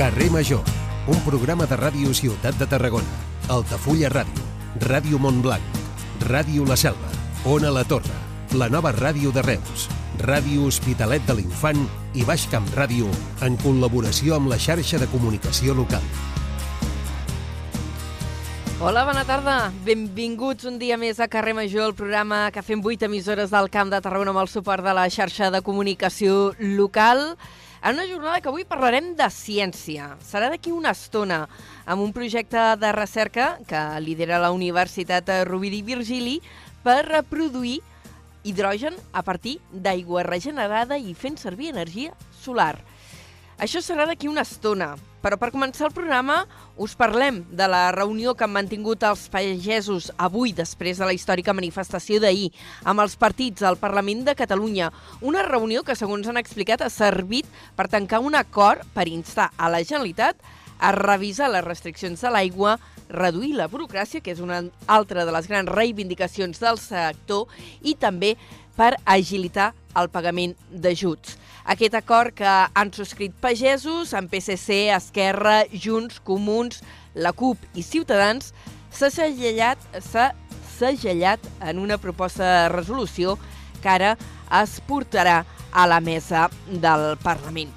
Carrer Major, un programa de ràdio Ciutat de Tarragona, Altafulla Ràdio, Ràdio Montblanc, Ràdio La Selva, Ona La Torre, la nova ràdio de Reus, Ràdio Hospitalet de l'Infant i Baix Camp Ràdio en col·laboració amb la xarxa de comunicació local. Hola, bona tarda. Benvinguts un dia més a Carrer Major, el programa que fem 8 emissores del Camp de Tarragona amb el suport de la xarxa de comunicació local. En una jornada que avui parlarem de ciència. Serà d'aquí una estona amb un projecte de recerca que lidera la Universitat Rovira i Virgili per reproduir hidrogen a partir d'aigua regenerada i fent servir energia solar. Això serà d'aquí una estona, però per començar el programa us parlem de la reunió que han mantingut els pagesos avui després de la històrica manifestació d'ahir amb els partits al Parlament de Catalunya. Una reunió que, segons han explicat, ha servit per tancar un acord per instar a la Generalitat a revisar les restriccions de l'aigua, reduir la burocràcia, que és una altra de les grans reivindicacions del sector, i també per agilitar el pagament d'ajuts. Aquest acord que han subscrit pagesos, amb PSC, Esquerra, Junts, Comuns, la CUP i Ciutadans, s'ha segellat, segellat en una proposta de resolució que ara es portarà a la mesa del Parlament.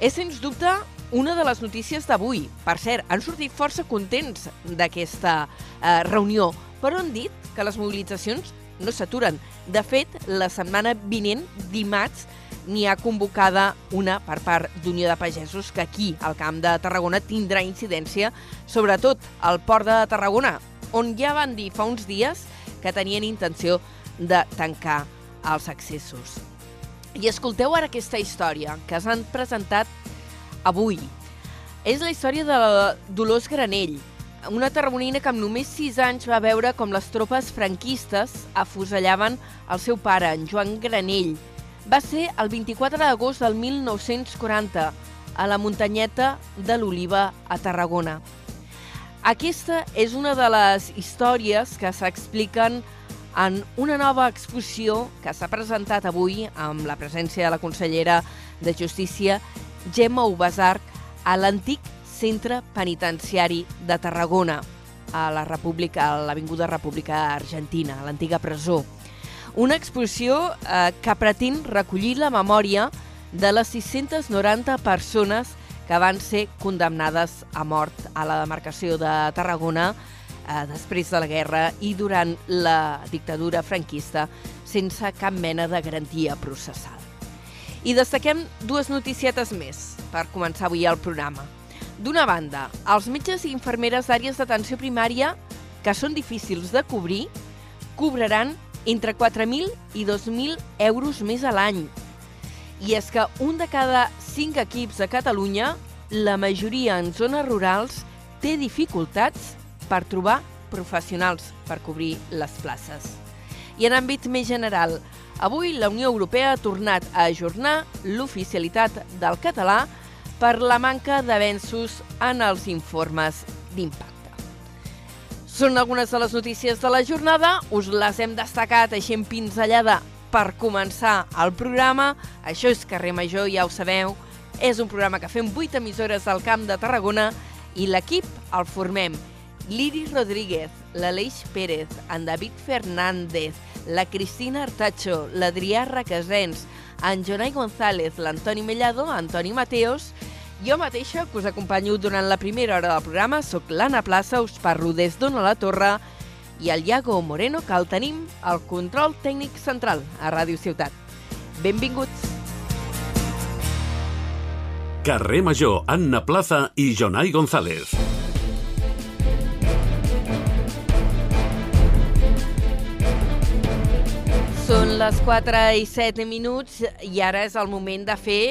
És, sens dubte, una de les notícies d'avui. Per cert, han sortit força contents d'aquesta eh, reunió, però han dit que les mobilitzacions no s'aturen. De fet, la setmana vinent, dimarts, n'hi ha convocada una per part d'Unió de Pagesos que aquí, al Camp de Tarragona, tindrà incidència, sobretot al Port de Tarragona, on ja van dir fa uns dies que tenien intenció de tancar els accessos. I escolteu ara aquesta història que s'han presentat avui. És la història de Dolors Granell, una tarragonina que amb només 6 anys va veure com les tropes franquistes afusellaven el seu pare, en Joan Granell. Va ser el 24 d'agost del 1940, a la muntanyeta de l'Oliva, a Tarragona. Aquesta és una de les històries que s'expliquen en una nova exposició que s'ha presentat avui amb la presència de la consellera de Justícia, Gemma Ubasarc, a l'antic centre penitenciari de Tarragona, a la República, a l'Avinguda República Argentina, a l'antiga presó. Una exposició eh, que pretén recollir la memòria de les 690 persones que van ser condemnades a mort a la demarcació de Tarragona eh, després de la guerra i durant la dictadura franquista sense cap mena de garantia processal. I destaquem dues noticietes més per començar avui el programa. D'una banda, els metges i infermeres d'àrees d'atenció primària, que són difícils de cobrir, cobraran entre 4.000 i 2.000 euros més a l'any. I és que un de cada cinc equips a Catalunya, la majoria en zones rurals, té dificultats per trobar professionals per cobrir les places. I en àmbit més general, avui la Unió Europea ha tornat a ajornar l'oficialitat del català per la manca d'avenços en els informes d'impacte. Són algunes de les notícies de la jornada, us les hem destacat així en pinzellada per començar el programa. Això és Carrer Major, ja ho sabeu, és un programa que fem 8 emissores al Camp de Tarragona i l'equip el formem. l'Iris Rodríguez, l'Aleix Pérez, en David Fernández, la Cristina Artacho, l'Adrià Requesens, en Jonai González, l'Antoni Mellado, Antoni Mateos, jo mateixa, que us acompanyo durant la primera hora del programa, sóc l'Anna Plaça, us parlo des d'Ona la Torre, i el Iago Moreno, que el tenim al control tècnic central a Ràdio Ciutat. Benvinguts! Carrer Major, Anna Plaza i Jonai González. Són les 4 i 7 minuts i ara és el moment de fer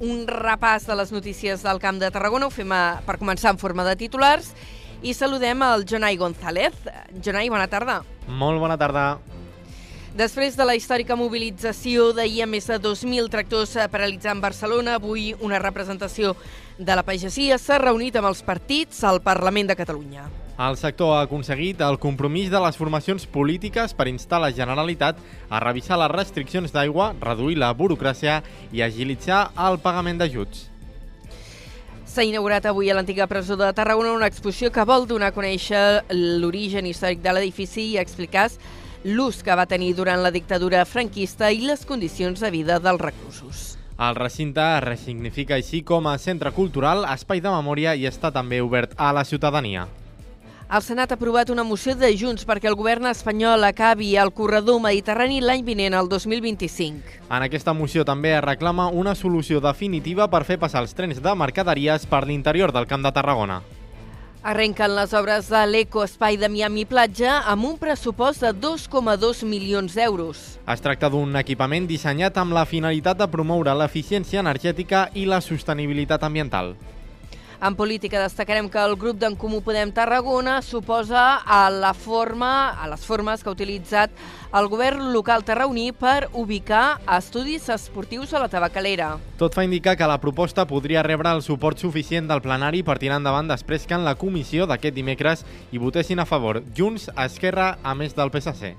un repàs de les notícies del Camp de Tarragona. Ho fem a, per començar en forma de titulars i saludem el Jonai González. Jonai, bona tarda. Molt bona tarda. Després de la històrica mobilització d'ahir a més de 2.000 tractors paralitzant Barcelona, avui una representació de la pagesia s'ha reunit amb els partits al Parlament de Catalunya. El sector ha aconseguit el compromís de les formacions polítiques per instar la Generalitat a revisar les restriccions d'aigua, reduir la burocràcia i agilitzar el pagament d'ajuts. S'ha inaugurat avui a l'antiga presó de Tarragona una exposició que vol donar a conèixer l'origen històric de l'edifici i explicar l'ús que va tenir durant la dictadura franquista i les condicions de vida dels reclusos. El recinte es ressignifica així com a centre cultural, espai de memòria i està també obert a la ciutadania. El Senat ha aprovat una moció de Junts perquè el govern espanyol acabi el corredor mediterrani l'any vinent, el 2025. En aquesta moció també es reclama una solució definitiva per fer passar els trens de mercaderies per l'interior del Camp de Tarragona. Arrenquen les obres de l'Ecoespai de Miami Platja amb un pressupost de 2,2 milions d'euros. Es tracta d'un equipament dissenyat amb la finalitat de promoure l'eficiència energètica i la sostenibilitat ambiental. En política destacarem que el grup d'en Comú Podem Tarragona suposa a la forma, a les formes que ha utilitzat el govern local tarragoní per ubicar estudis esportius a la tabacalera. Tot fa indicar que la proposta podria rebre el suport suficient del plenari per tirar endavant després que en la comissió d'aquest dimecres hi votessin a favor Junts, Esquerra, a més del PSC.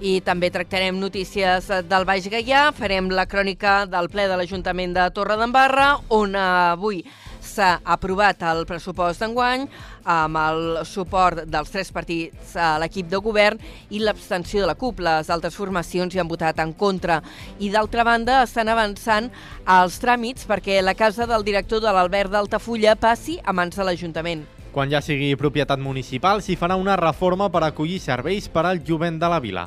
I també tractarem notícies del Baix Gaià, farem la crònica del ple de l'Ajuntament de Torredembarra, on avui s'ha aprovat el pressupost d'enguany amb el suport dels tres partits a l'equip de govern i l'abstenció de la CUP. Les altres formacions hi han votat en contra. I d'altra banda estan avançant els tràmits perquè la casa del director de l'Albert d'Altafulla passi a mans de l'Ajuntament. Quan ja sigui propietat municipal, s'hi farà una reforma per acollir serveis per al jovent de la vila.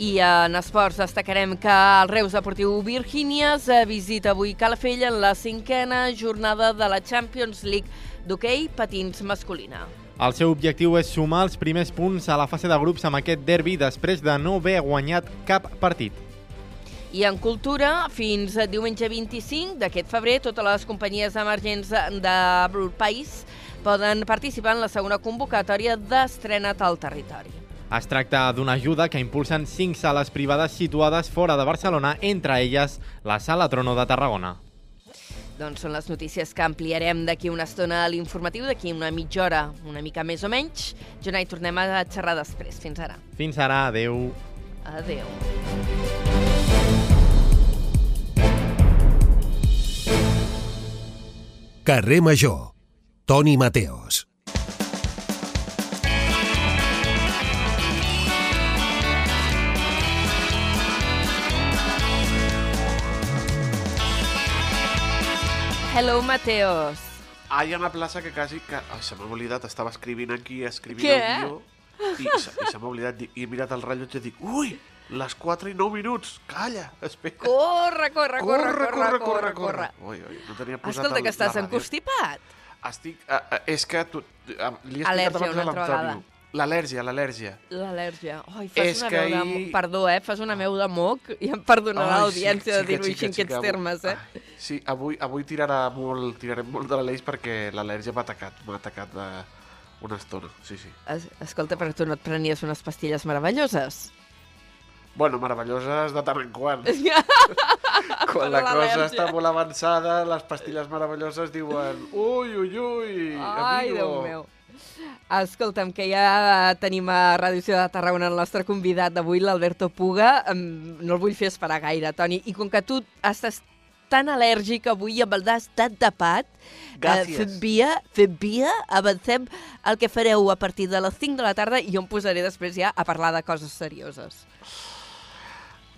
I en esports destacarem que el Reus Deportiu Virgínies visita avui Calafell en la cinquena jornada de la Champions League d'hoquei patins masculina. El seu objectiu és sumar els primers punts a la fase de grups amb aquest derbi després de no haver guanyat cap partit. I en cultura, fins a diumenge 25 d'aquest febrer, totes les companyies emergents del país poden participar en la segona convocatòria d'estrenat al territori. Es tracta d'una ajuda que impulsen cinc sales privades situades fora de Barcelona, entre elles la Sala Trono de Tarragona. Doncs són les notícies que ampliarem d'aquí una estona a l'informatiu, d'aquí una mitja hora, una mica més o menys. Jonai, tornem a xerrar després. Fins ara. Fins ara, adeu. Adeu. Carrer Major. Toni Mateos. Hello, Mateos. Ah, hi ha una plaça que quasi... Que... Ai, se m'ha oblidat, estava escrivint aquí, escrivint Què? el guió, i, se, i se m'ha oblidat, dic- i he mirat el rellotge i dic, ui, les 4 i 9 minuts, calla, espera. Corre, corre, corre, corre, corre, corre. Ui, ui, no tenia posat Escolta, el, que estàs la ràdio. encostipat. Estic... Uh, uh, és que tu, uh, li he explicat Al·lèrgia abans una a altra l'Antonio. L'al·lèrgia, l'al·lèrgia. L'al·lèrgia. Ai, fas És una que veu de... ahir- Perdó, eh? Fas una veu de moc i em perdonarà Ai, l'audiència de xica, dir-ho així en aquests termes, eh? ah, Sí, avui, avui tirarà molt, tirarem molt de l'Aleix perquè l'al·lèrgia m'ha atacat, m'ha atacat de una estona, sí, sí. Es, escolta, però tu no et prenies unes pastilles meravelloses? Bueno, meravelloses de tant en quant. Quan la cosa està molt avançada, les pastilles meravelloses diuen ui, ui, ui, Ai, amigo. Déu meu. Escolta'm, que ja tenim a Ràdio Ciutat de Tarragona el nostre convidat d'avui, l'Alberto Puga. No el vull fer esperar gaire, Toni. I com que tu estàs tan al·lèrgic avui amb el nas tan tapat, eh, Gràcies. fem via, fem via, avancem el que fareu a partir de les 5 de la tarda i jo em posaré després ja a parlar de coses serioses.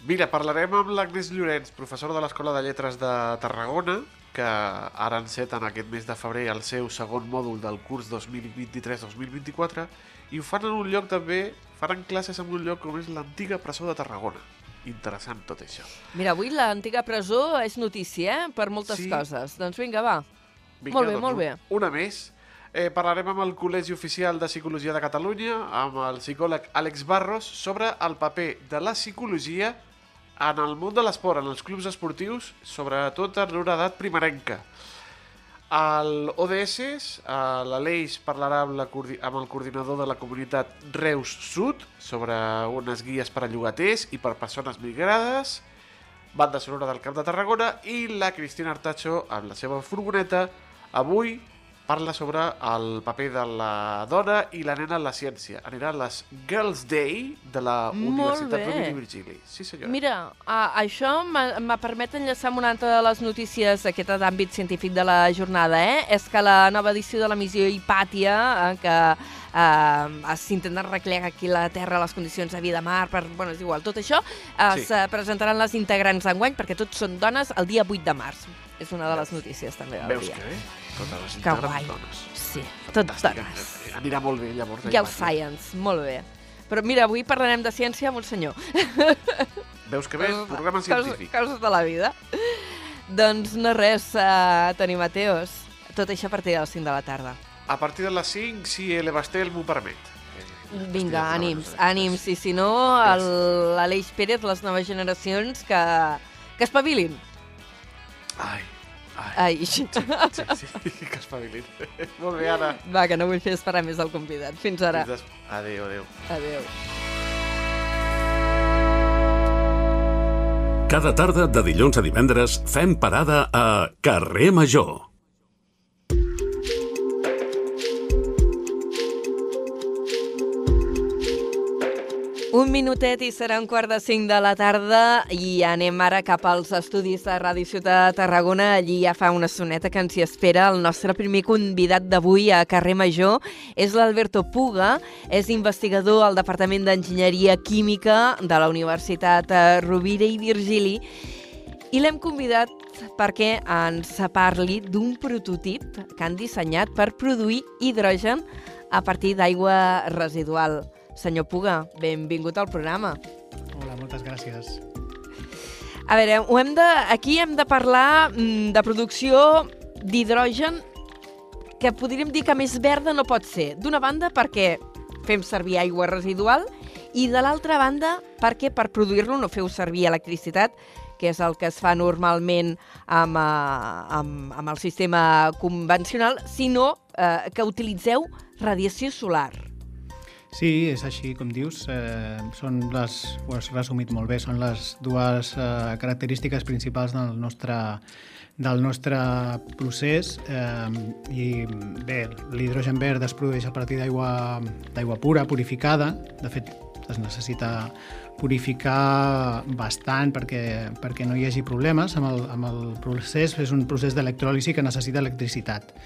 Mira, parlarem amb l'Agnès Llorenç, professora de l'Escola de Lletres de Tarragona, que ara enceta en aquest mes de febrer el seu segon mòdul del curs 2023-2024 i ho fan en un lloc també, faran classes en un lloc com és l'antiga presó de Tarragona. Interessant tot això. Mira, avui l'antiga presó és notícia, eh?, per moltes Sí. coses. Doncs vinga, va. Vinga, Molt bé, doncs, molt bé. Una més. Eh, parlarem amb el Col·legi Oficial de Psicologia de Catalunya, amb el psicòleg Àlex Barros, sobre el paper de la psicologia en el món de l'esport, en els clubs esportius, sobretot en una edat primerenca. Al ODS, a l'Aleix parlarà amb, la, amb el coordinador de la comunitat Reus Sud sobre unes guies per a llogaters i per persones migrades, banda sonora del Camp de Tarragona i la Cristina Artacho amb la seva furgoneta avui parla sobre el paper de la dona i la nena en la ciència. Anirà a les Girls' Day de la Molt Universitat bé. Rovira i Virgili. Sí, senyora. Mira, uh, això m'ha- permet enllaçar amb una altra de les notícies d'aquest d'àmbit científic de la jornada, eh? És que la nova edició de la missió Hipàtia, eh, que uh, s'intenta recrear aquí la Terra les condicions de vida a mar, per, bueno, és igual, tot això, es Sí. sí. presentaran les integrants d'enguany perquè tots són dones el dia 8 de març. És una de les notícies també del Veus dia. que bé? Totes les integrants guai. dones. Sí, tot Fantàstic. dones. Anirà molt bé, llavors. la Girl imatge. Science, molt bé. Però mira, avui parlarem de ciència amb un senyor. Veus que bé? Programa Coses- científic. Coses de la vida. Doncs no res, uh, Toni Mateos. Tot això a partir de les 5 de la tarda. A partir de les 5, si el Bastel m'ho permet. Eh, Vinga, ànims, ànims. I si no, l'Aleix Pérez, les noves generacions, que, que espavilin. Ai, ai. Ai, Sí, sí, que espavilin. molt bé, Anna. va, que no vull fer esperar més el convidat. Fins ara. Fins des- Adéu, adéu. Adéu. Cada tarda de dilluns a divendres fem parada a Carrer Major. Un minutet i serà un quart de cinc de la tarda i anem ara cap als estudis de Ràdio Ciutat de Tarragona. Allí ja fa una soneta que ens hi espera. El nostre primer convidat d'avui a Carrer Major és l'Alberto Puga. És investigador al Departament d'Enginyeria Química de la Universitat eh, Rovira i Virgili i l'hem convidat perquè ens parli d'un prototip que han dissenyat per produir hidrogen a partir d'aigua residual. Senyor Puga, benvingut al programa. Hola, moltes gràcies. A veure, ho hem de, aquí hem de parlar mm, de producció d'hidrogen que podríem dir que més verda no pot ser. D'una banda perquè fem servir aigua residual i de l'altra banda perquè per produir-lo no feu servir electricitat, que és el que es fa normalment amb, eh, amb, amb el sistema convencional, sinó eh, que utilitzeu radiació solar. Sí, és així, com dius. Eh, són les, ho has resumit molt bé, són les dues eh, característiques principals del nostre, del nostre procés. Eh, I bé, l'hidrogen verd es produeix a partir d'aigua pura, purificada. De fet, es necessita purificar bastant perquè, perquè no hi hagi problemes amb el, amb el procés. És un procés d'electròlisi que necessita electricitat.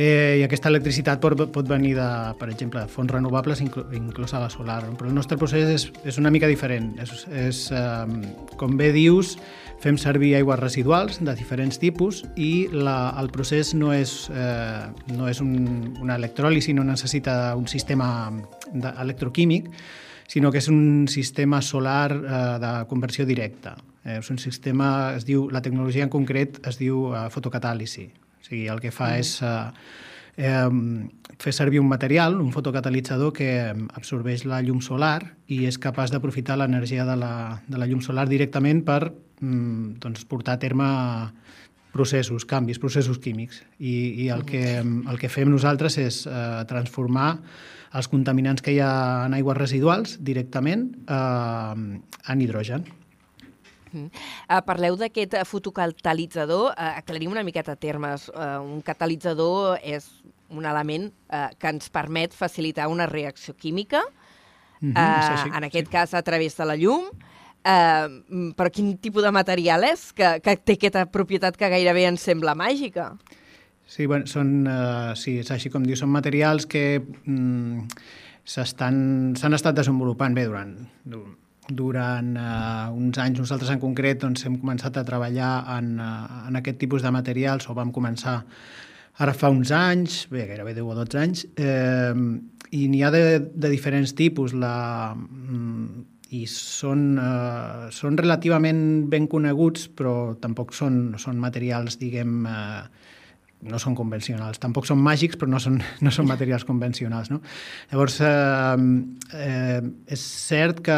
Eh, I aquesta electricitat pot, pot venir de, per exemple, de fonts renovables, inclosa la solar. Però el nostre procés és, és una mica diferent. És, és eh, com bé dius, fem servir aigües residuals de diferents tipus i la, el procés no és, eh, no és un, una electròlisi, no necessita un sistema de, electroquímic, sinó que és un sistema solar eh, de conversió directa. Eh, és un sistema, es diu, la tecnologia en concret es diu eh, fotocatàlisi. Sigui, el que fa mm. és eh, eh, fer servir un material, un fotocatalitzador que absorbeix la llum solar i és capaç d'aprofitar l'energia de, la, de la llum solar directament per mm, doncs, portar a terme processos, canvis, processos químics. I, i el, que, el que fem nosaltres és eh, transformar els contaminants que hi ha en aigües residuals directament eh, en hidrogen. Uh, parleu d'aquest uh, fotocatalitzador. Uh, aclarim una miqueta termes. Uh, un catalitzador és un element uh, que ens permet facilitar una reacció química, uh, és així, en aquest sí. cas a través de la llum. Uh, però quin tipus de material és que, que té aquesta propietat que gairebé ens sembla màgica? Sí, bueno, són, uh, sí, és així com diu, són materials que mm, s'han estat desenvolupant bé durant, du- durant uh, uns anys. Nosaltres en concret doncs, hem començat a treballar en, uh, en aquest tipus de materials o vam començar ara fa uns anys, bé, gairebé 10 o 12 anys, eh, i n'hi ha de, de diferents tipus. La, mm, i són, eh, són relativament ben coneguts, però tampoc són, són materials, diguem, eh, no són convencionals. Tampoc són màgics, però no són, no són materials convencionals. No? Llavors, eh, eh, és cert que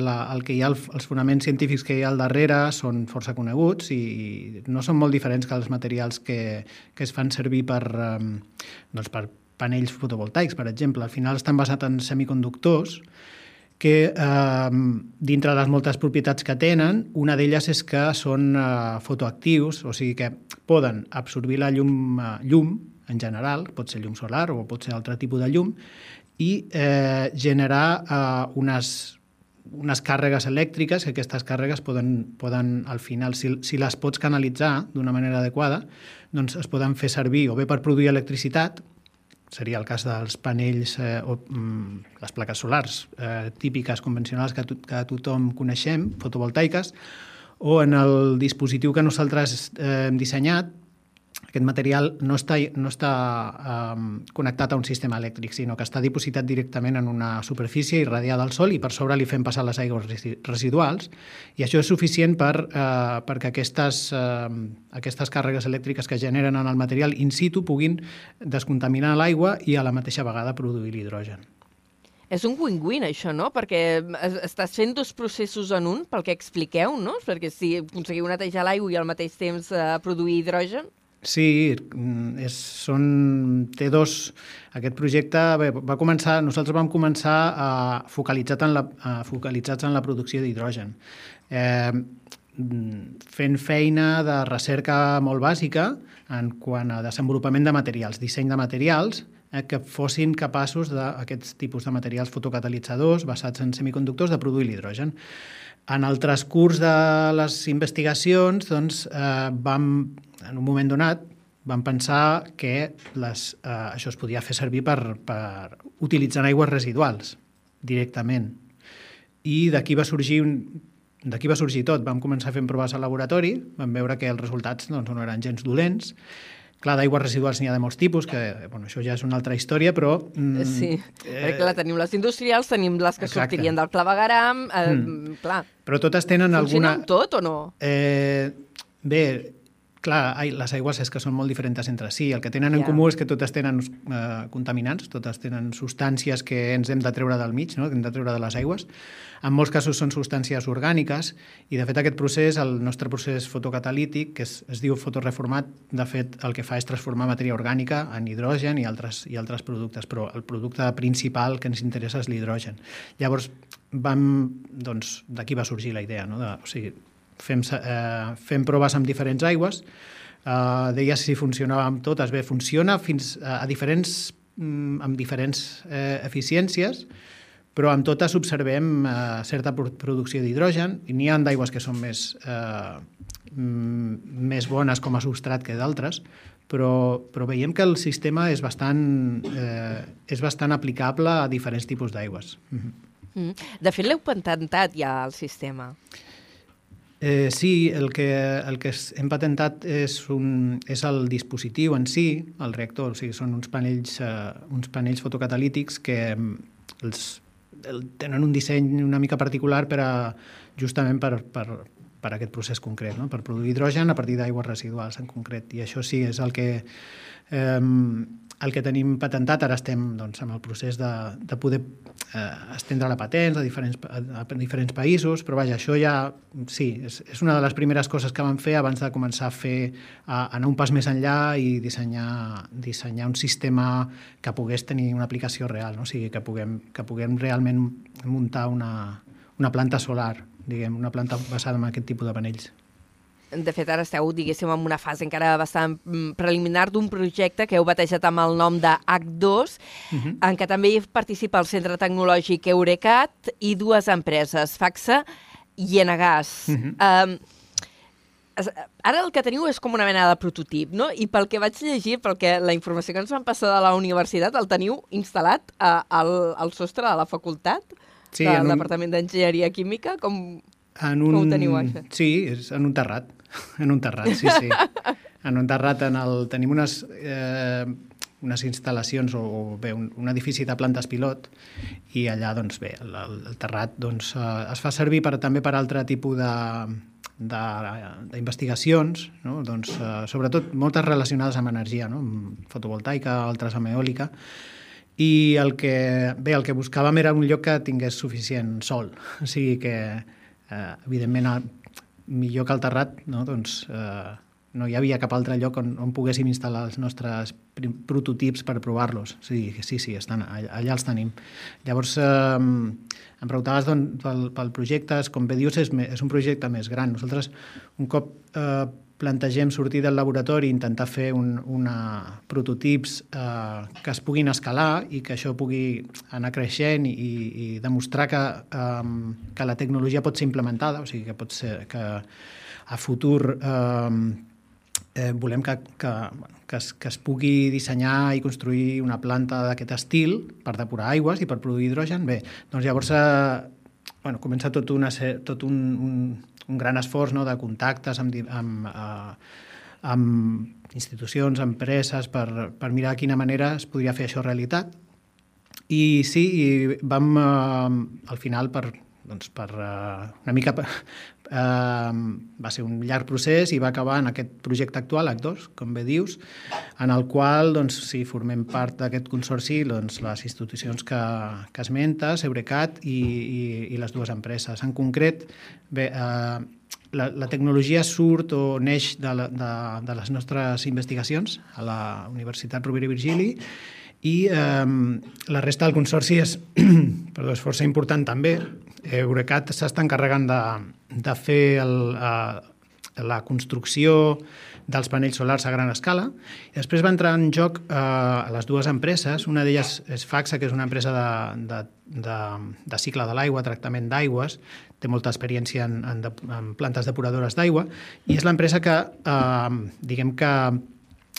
la, el que hi ha, els fonaments científics que hi ha al darrere són força coneguts i no són molt diferents que els materials que, que es fan servir per, eh, doncs per panells fotovoltaics, per exemple. Al final estan basats en semiconductors que eh, dintre de les moltes propietats que tenen, una d'elles és que són eh, fotoactius, o sigui que poden absorbir la llum, eh, llum en general, pot ser llum solar o pot ser altre tipus de llum, i eh, generar eh, unes, unes càrregues elèctriques, que aquestes càrregues poden, poden al final, si, si les pots canalitzar d'una manera adequada, doncs es poden fer servir o bé per produir electricitat, seria el cas dels panells eh, o mm, les plaques solars eh, típiques, convencionals que, to que tothom coneixem, fotovoltaiques, o en el dispositiu que nosaltres eh, hem dissenyat, aquest material no està, no està um, connectat a un sistema elèctric, sinó que està dipositat directament en una superfície irradiada al sol i per sobre li fem passar les aigües residuals i això és suficient per, uh, perquè aquestes, uh, aquestes càrregues elèctriques que generen en el material in situ puguin descontaminar l'aigua i a la mateixa vegada produir l'hidrogen. És un win-win, això, no? Perquè estàs fent dos processos en un, pel que expliqueu, no? Perquè si aconseguiu netejar l'aigua i al mateix temps eh, produir hidrogen... Sí, mm, és, són, té dos... Aquest projecte bé, va començar, nosaltres vam començar a, focalitzat en la, a, focalitzats en la producció d'hidrogen. Eh, fent feina de recerca molt bàsica en quant a desenvolupament de materials, disseny de materials, eh, que fossin capaços d'aquests tipus de materials fotocatalitzadors basats en semiconductors de produir l'hidrogen. En el transcurs de les investigacions, doncs, eh, vam, en un moment donat, vam pensar que les, eh, això es podia fer servir per, per utilitzar aigües residuals directament. I d'aquí va sorgir un, d'aquí va sorgir tot. Vam començar fent proves al laboratori, vam veure que els resultats doncs, no eren gens dolents, Clar, d'aigües residuals n'hi ha de molts tipus, que bueno, això ja és una altra història, però... Mm, sí, eh, perquè clar, tenim les industrials, tenim les que exacte. sortirien del clavegaram, eh, mm. clar. Però totes tenen Funciona alguna... amb tot o no? Eh, bé, clar, ai, les aigües és que són molt diferents entre si. El que tenen en comú és que totes tenen eh, contaminants, totes tenen substàncies que ens hem de treure del mig, no? que hem de treure de les aigües. En molts casos són substàncies orgàniques i, de fet, aquest procés, el nostre procés fotocatalític, que es, es diu fotoreformat, de fet, el que fa és transformar matèria orgànica en hidrogen i altres, i altres productes, però el producte principal que ens interessa és l'hidrogen. Llavors, vam, doncs, d'aquí va sorgir la idea, no? de, o sigui, fem, eh, fem proves amb diferents aigües, eh, deia si funcionava amb totes. Bé, funciona fins a, a diferents, mm, amb diferents eh, eficiències, però amb totes observem eh, certa producció d'hidrogen i n'hi ha d'aigües que són més, eh, mm, més bones com a substrat que d'altres, però, però veiem que el sistema és bastant, eh, és bastant aplicable a diferents tipus d'aigües. Mm -hmm. De fet, l'heu patentat ja, el sistema. Eh, sí, el que, el que hem patentat és, un, és el dispositiu en si, el reactor, o sigui, són uns panells, uh, uns panells fotocatalítics que mm, els, el, tenen un disseny una mica particular per a, justament per, per, per aquest procés concret, no? per produir hidrogen a partir d'aigües residuals en concret. I això sí, és el que eh, el que tenim patentat, ara estem doncs, amb el procés de, de poder eh, estendre la patent a diferents, a, a diferents països, però vaja, això ja, sí, és, és una de les primeres coses que vam fer abans de començar a fer, a, anar un pas més enllà i dissenyar, dissenyar un sistema que pogués tenir una aplicació real, no? o sigui, que puguem, que puguem realment muntar una, una planta solar, diguem, una planta basada en aquest tipus de panells. De fet, ara esteu, diguéssim, en una fase encara bastant mm, preliminar d'un projecte que heu batejat amb el nom de H2, uh -huh. en què també hi participa el Centre Tecnològic Eurecat i dues empreses, FAXA i Enagas. Uh -huh. um, ara el que teniu és com una mena de prototip, no? I pel que vaig llegir, pel que la informació que ens van passar de la universitat, el teniu instal·lat a, al, al sostre de la facultat sí, del un... Departament d'Enginyeria Química, com, en un... com ho teniu, això? Sí, és en un terrat. En un terrat, sí, sí. En un terrat en el... tenim unes, eh, unes instal·lacions o, o bé, un, un edifici de plantes pilot i allà, doncs bé, el, el terrat doncs, eh, es fa servir per, també per altre tipus de, d'investigacions, no? doncs, eh, sobretot moltes relacionades amb energia, no? amb fotovoltaica, altres amb eòlica, i el que, bé, el que buscàvem era un lloc que tingués suficient sol, o sigui que, eh, evidentment, millor que el terrat, no? doncs, eh, no hi havia cap altre lloc on, on poguéssim instal·lar els nostres prototips per provar-los. Sí, sí, sí, estan, allà, allà els tenim. Llavors, eh, em preguntaves doncs, pel, pel projecte, com bé dius, és, és un projecte més gran. Nosaltres, un cop eh, plantegem sortir del laboratori i intentar fer un, una prototips eh, que es puguin escalar i que això pugui anar creixent i, i demostrar que, eh, que la tecnologia pot ser implementada, o sigui, que pot ser que a futur eh, eh, volem que, que, que, es, que es pugui dissenyar i construir una planta d'aquest estil per depurar aigües i per produir hidrogen. Bé, doncs llavors eh, bueno, comença tot, una, tot un, un, un gran esforç no, de contactes amb, amb, eh, amb institucions, empreses, per, per mirar de quina manera es podria fer això realitat. I sí, i vam, eh, al final, per, doncs per uh, una mica Uh, va ser un llarg procés i va acabar en aquest projecte actual, H2, com bé dius, en el qual doncs, sí, formem part d'aquest consorci doncs, les institucions que, que esmentes, Eurecat i, i, i les dues empreses. En concret, bé, uh, la, la tecnologia surt o neix de, la, de, de les nostres investigacions a la Universitat Rovira i Virgili i eh, la resta del consorci és, perdó, és força important també. Eurecat s'està encarregant de, de fer el, uh, la construcció dels panells solars a gran escala. I després va entrar en joc eh, a les dues empreses. Una d'elles és Faxa, que és una empresa de, de, de, de cicle de l'aigua, tractament d'aigües, té molta experiència en, en, de, en plantes depuradores d'aigua, i és l'empresa que, eh, diguem que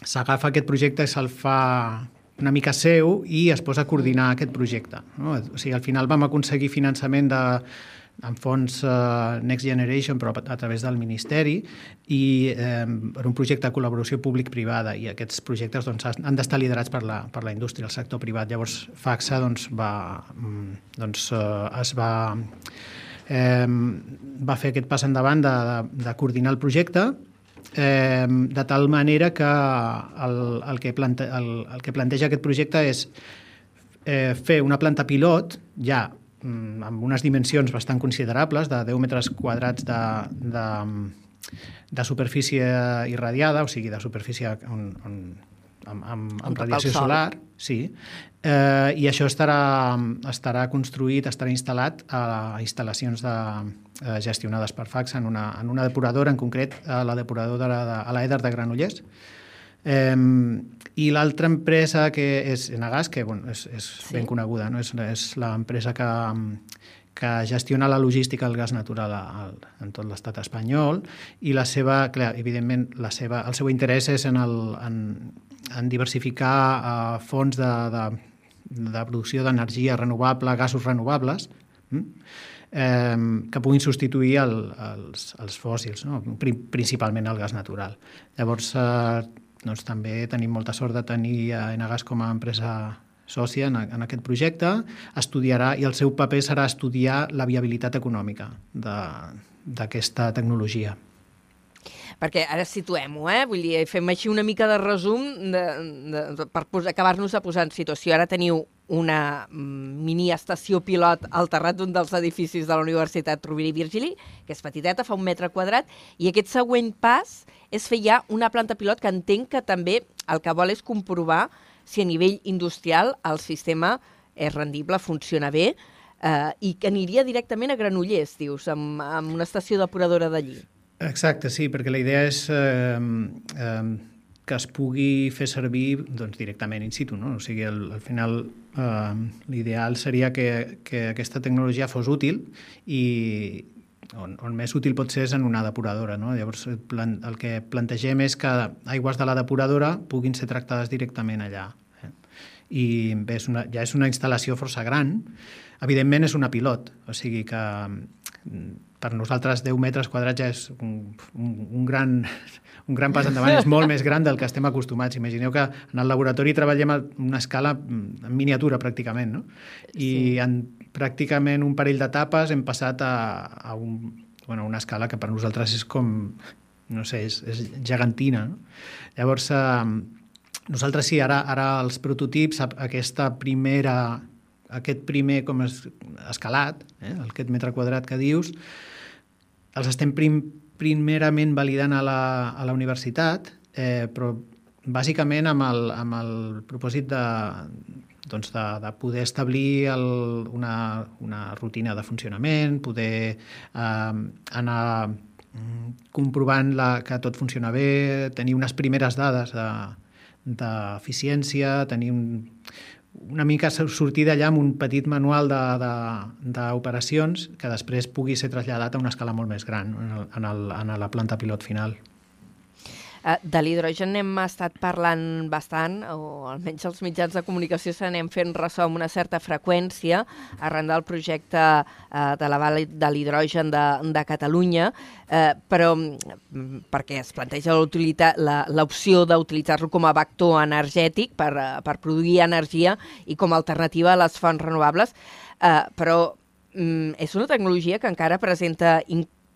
s'agafa aquest projecte i se'l fa una mica seu i es posa a coordinar aquest projecte. No? O sigui, al final vam aconseguir finançament de amb fons uh, Next Generation, però a, través del Ministeri, i eh, per un projecte de col·laboració públic-privada, i aquests projectes doncs, han d'estar liderats per la, per la indústria, el sector privat. Llavors, FAXA doncs, va, doncs, uh, es va, eh, va fer aquest pas endavant de, de, de coordinar el projecte, eh, de tal manera que el, el, que plante, el, el que planteja aquest projecte és eh, fer una planta pilot ja Mm, amb unes dimensions bastant considerables, de 10 metres quadrats de, de, de superfície irradiada, o sigui, de superfície on, on, amb, amb, amb radiació solar, sí, eh, i això estarà, estarà construït, estarà instal·lat a instal·lacions de, eh, gestionades per Fax en una, en una depuradora, en concret a la depuradora de, a l'Eder de Granollers, Eh, I l'altra empresa que és Enagas, que bueno, és, és sí. ben coneguda, no? és, és l'empresa que, que gestiona la logística del gas natural al, en tot l'estat espanyol i la seva, clar, evidentment, la seva, el seu interès és en, el, en, en diversificar uh, fonts de, de, de producció d'energia renovable, gasos renovables, eh, que puguin substituir el, els, els fòssils, no? principalment el gas natural. Llavors, eh, doncs, també tenim molta sort de tenir a Enagas com a empresa sòcia en, en aquest projecte, estudiarà i el seu paper serà estudiar la viabilitat econòmica d'aquesta tecnologia. Perquè ara situem-ho, eh? Vull dir, fem així una mica de resum de, de, de, per acabar-nos de posar en situació. Ara teniu una mm, mini estació pilot al terrat d'un dels edificis de la Universitat Rovira i Virgili, que és petiteta, fa un metre quadrat, i aquest següent pas és fer ja una planta pilot que entenc que també el que vol és comprovar si a nivell industrial el sistema és rendible, funciona bé, eh, i que aniria directament a Granollers, dius, amb, amb una estació depuradora d'allí. Exacte, sí, perquè la idea és eh, eh, que es pugui fer servir doncs, directament in situ. No? O sigui, el, al final eh, l'ideal seria que, que aquesta tecnologia fos útil i, on, on més útil pot ser és en una depuradora. No? Llavors, el, plan, el que plantegem és que aigües de la depuradora puguin ser tractades directament allà. Eh? I bé, és una, ja és una instal·lació força gran. Evidentment, és una pilot, o sigui que mm, per nosaltres 10 metres quadrats ja és un, un, un gran un gran pas endavant, és molt més gran del que estem acostumats. Imagineu que en el laboratori treballem a una escala mm, en miniatura, pràcticament, no? I sí. en pràcticament un parell d'etapes hem passat a, a un, bueno, una escala que per nosaltres és com, no sé, és, és gegantina. No? Llavors, eh, nosaltres sí, ara, ara els prototips, aquesta primera, aquest primer com es, escalat, eh, aquest metre quadrat que dius, els estem prim, primerament validant a la, a la universitat, eh, però bàsicament amb el, amb el propòsit de, doncs de, de poder establir el, una, una rutina de funcionament, poder eh, anar mm, comprovant la, que tot funciona bé, tenir unes primeres dades d'eficiència, de, tenir un, una mica sortir d'allà amb un petit manual d'operacions que després pugui ser traslladat a una escala molt més gran en, el, en, el, en la planta pilot final. Eh, de l'hidrogen hem estat parlant bastant, o almenys els mitjans de comunicació se n'hem fent ressò amb una certa freqüència arran del projecte eh, de la Vall de l'Hidrogen de, de Catalunya, eh, però mm, perquè es planteja l'opció d'utilitzar-lo com a vector energètic per, eh, per produir energia i com a alternativa a les fonts renovables, eh, però mm, és una tecnologia que encara presenta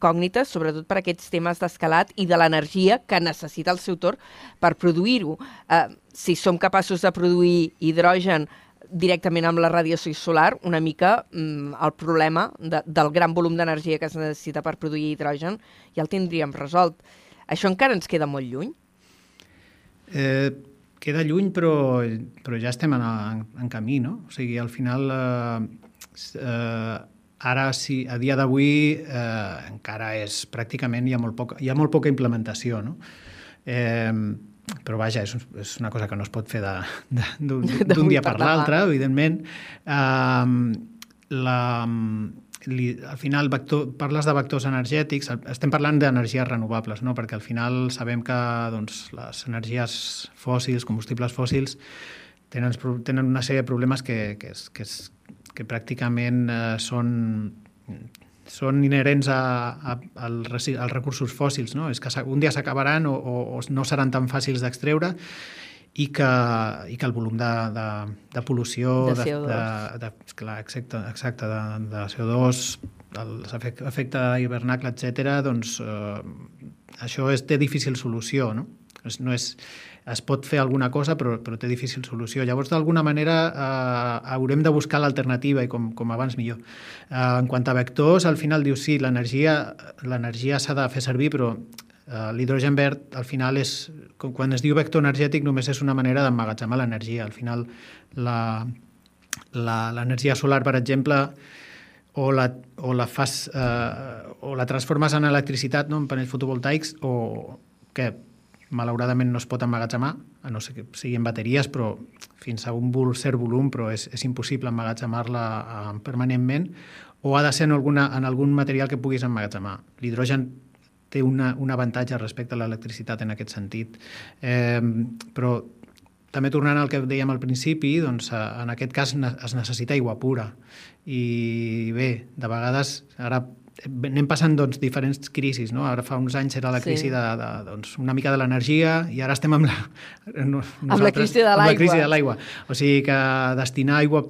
incògnites, sobretot per aquests temes d'escalat i de l'energia que necessita el seu torn per produir-ho. Eh, si som capaços de produir hidrogen directament amb la radiació solar, una mica mm, el problema de, del gran volum d'energia que es necessita per produir hidrogen ja el tindríem resolt. Això encara ens queda molt lluny? Eh, queda lluny, però, però ja estem en, en, en camí, no? O sigui, al final eh, eh, Ara, sí, a dia d'avui, eh, encara és pràcticament, hi ha molt, poca, hi ha molt poca implementació, no? Eh, però vaja, és, és una cosa que no es pot fer d'un dia per l'altre, evidentment. Eh, la, li, al final vector, parles de vectors energètics, estem parlant d'energies renovables, no? perquè al final sabem que doncs, les energies fòssils, combustibles fòssils, tenen, tenen una sèrie de problemes que, que, és, que, és, que pràcticament eh, són són inherents a, a, als, als recursos fòssils, no? és que un dia s'acabaran o, o, o no seran tan fàcils d'extreure i que, i que el volum de, de, de pol·lució, de CO2, de, de, de, clar, exacte, exacte de, de CO2, l'efecte hivernacle, etc., doncs eh, això és, té difícil solució, no? No és, es pot fer alguna cosa, però, però té difícil solució. Llavors, d'alguna manera, eh, haurem de buscar l'alternativa, i com, com abans millor. Eh, en quant a vectors, al final dius, sí, l'energia s'ha de fer servir, però eh, l'hidrogen verd, al final, és, quan es diu vector energètic, només és una manera d'emmagatzemar l'energia. Al final, l'energia solar, per exemple, o la, o la fas, eh, o la transformes en electricitat no, en panells fotovoltaics o que malauradament no es pot emmagatzemar, a no ser que siguin bateries, però fins a un cert volum, però és, és impossible emmagatzemar-la uh, permanentment, o ha de ser en, alguna, en algun material que puguis emmagatzemar. L'hidrogen té una, un avantatge respecte a l'electricitat en aquest sentit. Eh, però també tornant al que dèiem al principi, doncs, en aquest cas es necessita aigua pura. I bé, de vegades, ara anem passant doncs, diferents crisis. No? Ara fa uns anys era la crisi sí. de, de, doncs, una mica de l'energia i ara estem amb la, amb la crisi de l'aigua. la crisi de l'aigua. O sigui que destinar aigua,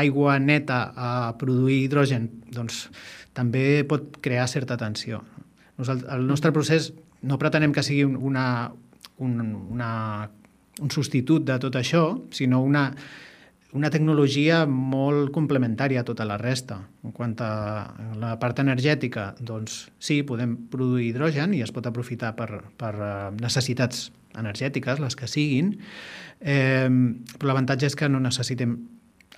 aigua neta a produir hidrogen doncs, també pot crear certa tensió. Nosaltres, el nostre procés no pretenem que sigui una, un, una, un substitut de tot això, sinó una, una tecnologia molt complementària a tota la resta. En quant a la part energètica, doncs sí, podem produir hidrogen i es pot aprofitar per, per eh, necessitats energètiques, les que siguin, eh, però l'avantatge és que no necessitem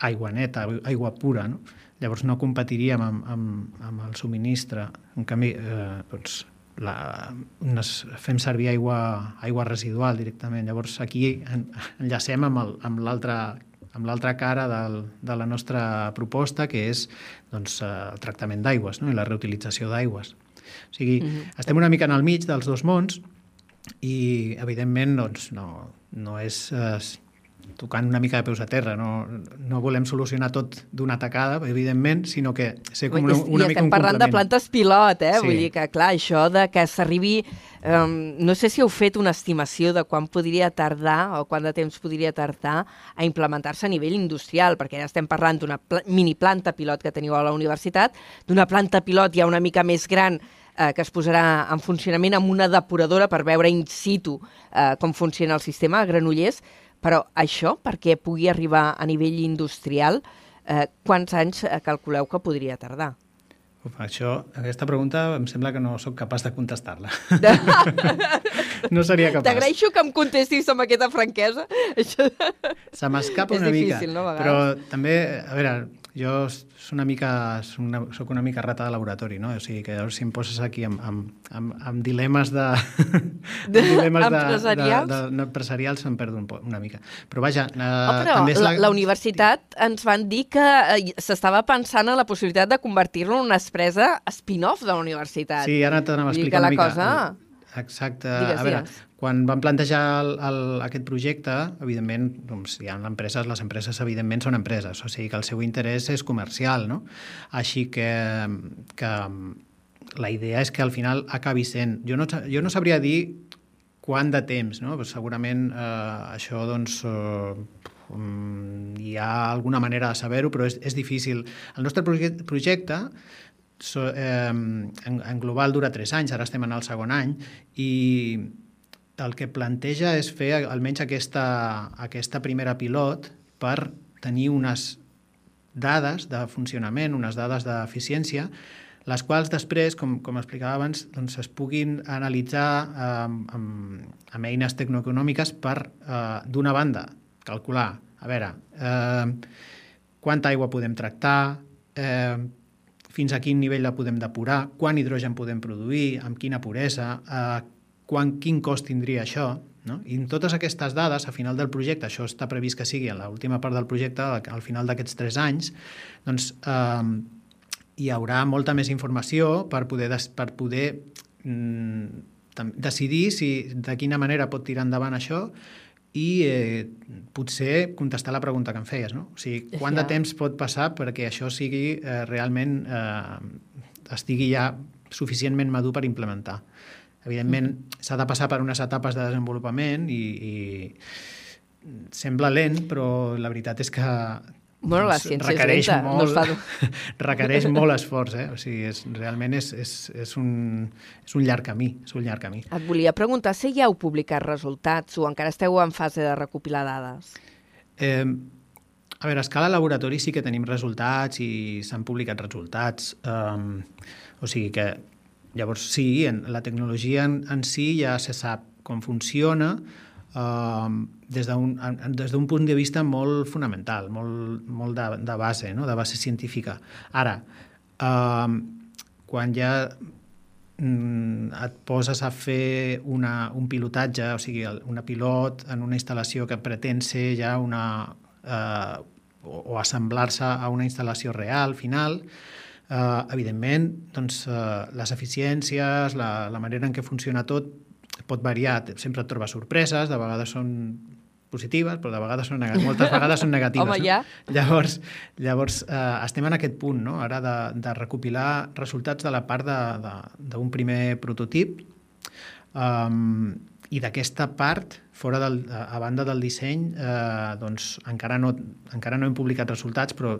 aigua neta, aigua pura, no? Llavors no competiríem amb, amb, amb el subministre. En canvi, eh, doncs, la, fem servir aigua, aigua residual directament. Llavors aquí enllacem amb l'altre amb l'altra cara del, de la nostra proposta, que és doncs, eh, el tractament d'aigües no? i la reutilització d'aigües. O sigui, mm -hmm. estem una mica en el mig dels dos mons i, evidentment, doncs, no, no és eh, tocant una mica de peus a terra. No, no volem solucionar tot d'una tacada, evidentment, sinó que ser com una, una I mica un parlant de plantes pilot, eh? Sí. Vull dir que, clar, això de que s'arribi Um, no sé si heu fet una estimació de quan podria tardar o quant de temps podria tardar a implementar-se a nivell industrial, perquè ja estem parlant d'una mini planta pilot que teniu a la universitat, d'una planta pilot ja una mica més gran eh, que es posarà en funcionament amb una depuradora per veure in situ eh, com funciona el sistema a Granollers, però això, perquè pugui arribar a nivell industrial, eh, quants anys eh, calculeu que podria tardar? Uf, això, aquesta pregunta em sembla que no sóc capaç de contestar-la. no seria capaç. T'agraeixo que em contestis amb aquesta franquesa. Se m'escapa una difícil, mica. No, però també, a veure, jo és una mica, és una, soc una mica rata de laboratori, no? O sigui, que llavors si em poses aquí amb, amb, amb, amb dilemes de... De- amb dilemes empresarials? De, de, de, no, empresarials em perdo un po, una mica. Però vaja... Eh, Oh, però també és la, la universitat ens van dir que eh, s'estava pensant en la possibilitat de convertir-lo en una empresa spin-off de la universitat. Sí, ara t'anava a explicar una mica. cosa- Exacte. Digues, a veure, digues. quan vam plantejar el, el, aquest projecte, evidentment, doncs, hi ha empreses, les empreses evidentment són empreses, o sigui que el seu interès és comercial, no? Així que, que la idea és que al final acabi sent... Jo no, jo no sabria dir quant de temps, no? Però segurament eh, això, doncs, eh, mm, hi ha alguna manera de saber-ho, però és, és difícil. El nostre projecte so, eh, en, en global dura 3 anys, ara estem en el segon any, i el que planteja és fer almenys aquesta, aquesta primera pilot per tenir unes dades de funcionament, unes dades d'eficiència, les quals després, com, com explicava abans, doncs es puguin analitzar eh, amb, amb eines tecnoeconòmiques per, eh, d'una banda, calcular, a veure, eh, quanta aigua podem tractar, eh, fins a quin nivell la podem depurar, quant hidrogen podem produir, amb quina puresa, eh, quan, quin cost tindria això, no? I amb totes aquestes dades, a final del projecte, això està previst que sigui a l'última part del projecte, al final d'aquests tres anys, doncs eh, hi haurà molta més informació per poder, des, per poder mm, decidir si, de quina manera pot tirar endavant això i eh, potser contestar la pregunta que em feies, no? O sigui, quant de temps pot passar perquè això sigui eh, realment eh, estigui ja suficientment madur per implementar. Evidentment, s'ha de passar per unes etapes de desenvolupament i, i sembla lent, però la veritat és que Bueno, la doncs, ciència és requereix lenta, no molt, es fa requereix molt esforç, eh? O sigui, és, realment és, és, és, un, és un llarg camí, és un llarg camí. Et volia preguntar si ja heu publicat resultats o encara esteu en fase de recopilar dades. Eh, a veure, a escala laboratori sí que tenim resultats i s'han publicat resultats. Um, o sigui que, llavors sí, en, la tecnologia en, en si ja se sap com funciona um, des d'un punt de vista molt fonamental, molt, molt de, de base, no? de base científica. Ara, um, quan ja mm, et poses a fer una, un pilotatge, o sigui, una pilot en una instal·lació que pretén ser ja una... Eh, o, o assemblar-se a una instal·lació real, final, eh, evidentment, doncs, eh, les eficiències, la, la manera en què funciona tot pot variar, sempre et trobes sorpreses, de vegades són positives, però de vegades són negatives, moltes vegades són negatives. Home, no? ja. Llavors, llavors eh, estem en aquest punt, no? ara de, de recopilar resultats de la part d'un primer prototip um, i d'aquesta part, fora del, a banda del disseny, eh, doncs encara no, encara no hem publicat resultats, però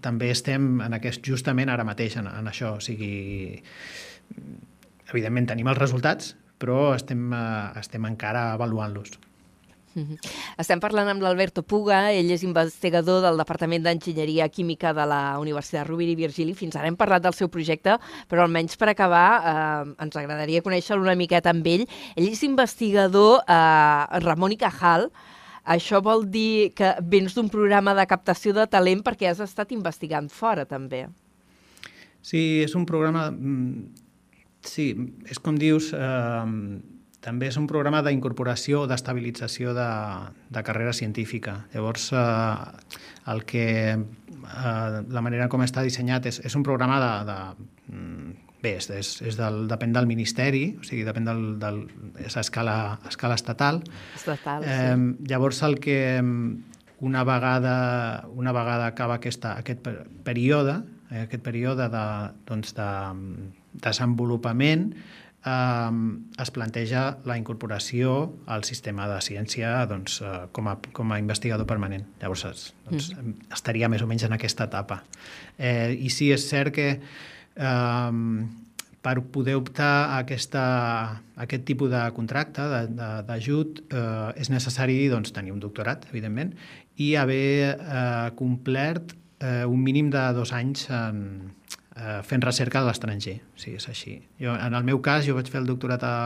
també estem en aquest, justament ara mateix en, en això, o sigui, evidentment tenim els resultats, però estem, eh, estem encara avaluant-los. Mhm. Estem parlant amb l'Alberto Puga, ell és investigador del Departament d'Enginyeria Química de la Universitat Rovira i Virgili. Fins ara hem parlat del seu projecte, però almenys per acabar eh, ens agradaria conèixer-lo una miqueta amb ell. Ell és investigador eh, Ramon i Cajal. Això vol dir que vens d'un programa de captació de talent perquè has estat investigant fora, també. Sí, és un programa... Sí, és com dius, eh, també és un programa d'incorporació o d'estabilització de, de carrera científica. Llavors, eh, el que, eh, la manera com està dissenyat és, és un programa de... de mm, bé, és, és, és del, depèn del ministeri, o sigui, depèn del, del, és a escala, a escala estatal, Estatal, Eh, sí. llavors el que una vegada, una vegada acaba aquesta, aquest per- període, eh, aquest període de, doncs de mm, desenvolupament, eh, es planteja la incorporació al sistema de ciència doncs, eh, com, a, com a investigador permanent. Llavors doncs, mm. estaria més o menys en aquesta etapa. Eh, I sí, és cert que eh, per poder optar a, aquesta, a aquest tipus de contracte, d'ajut, eh, és necessari doncs, tenir un doctorat, evidentment, i haver eh, complert eh, un mínim de dos anys en, eh, fent recerca a l'estranger. Sí, és així. Jo, en el meu cas, jo vaig fer el doctorat a,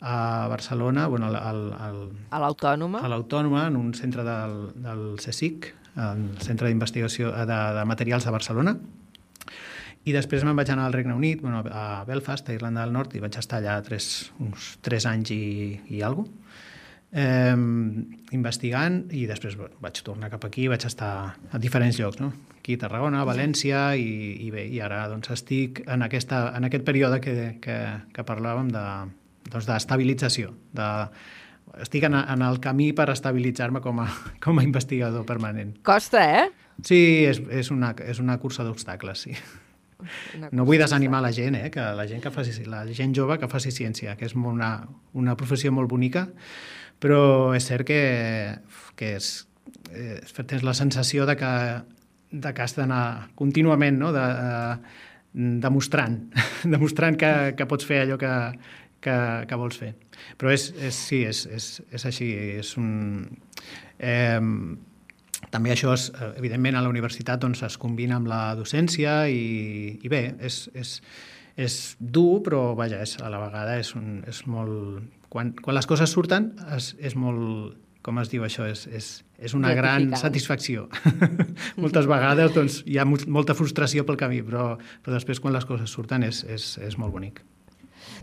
a Barcelona, bueno, al, al, al, A l'Autònoma. a l'Autònoma, en un centre del, del CSIC, al Centre d'Investigació de, de Materials de Barcelona, i després me'n vaig anar al Regne Unit, bueno, a Belfast, a Irlanda del Nord, i vaig estar allà tres, uns tres anys i, i alguna cosa, eh, investigant, i després bueno, vaig tornar cap aquí, vaig estar a diferents llocs, no? Aquí a Tarragona, a València, i, i bé, i ara doncs, estic en, aquesta, en aquest període que, que, que parlàvem de, doncs, d'estabilització, de, estic en, en el camí per estabilitzar-me com, a, com a investigador permanent. Costa, eh? Sí, és, és, una, és una cursa d'obstacles, sí. No vull desanimar la gent, eh? que la gent que faci, la gent jove que faci ciència, que és una, una professió molt bonica, però és cert que, que és, eh, tens la sensació de que, de que has d'anar contínuament no? de, de, demostrant, demostrant que, que pots fer allò que, que, que vols fer. Però és, és, sí, és, és, és així, és un... Eh, també això, és, eh, evidentment, a la universitat doncs, es combina amb la docència i, i bé, és, és, és dur, però vaja, és, a la vegada és, un, és molt... Quan, quan les coses surten és, és molt, com es diu això, és, és, és una gran satisfacció. Moltes vegades doncs, hi ha molta frustració pel camí, però, però després quan les coses surten és, és, és molt bonic.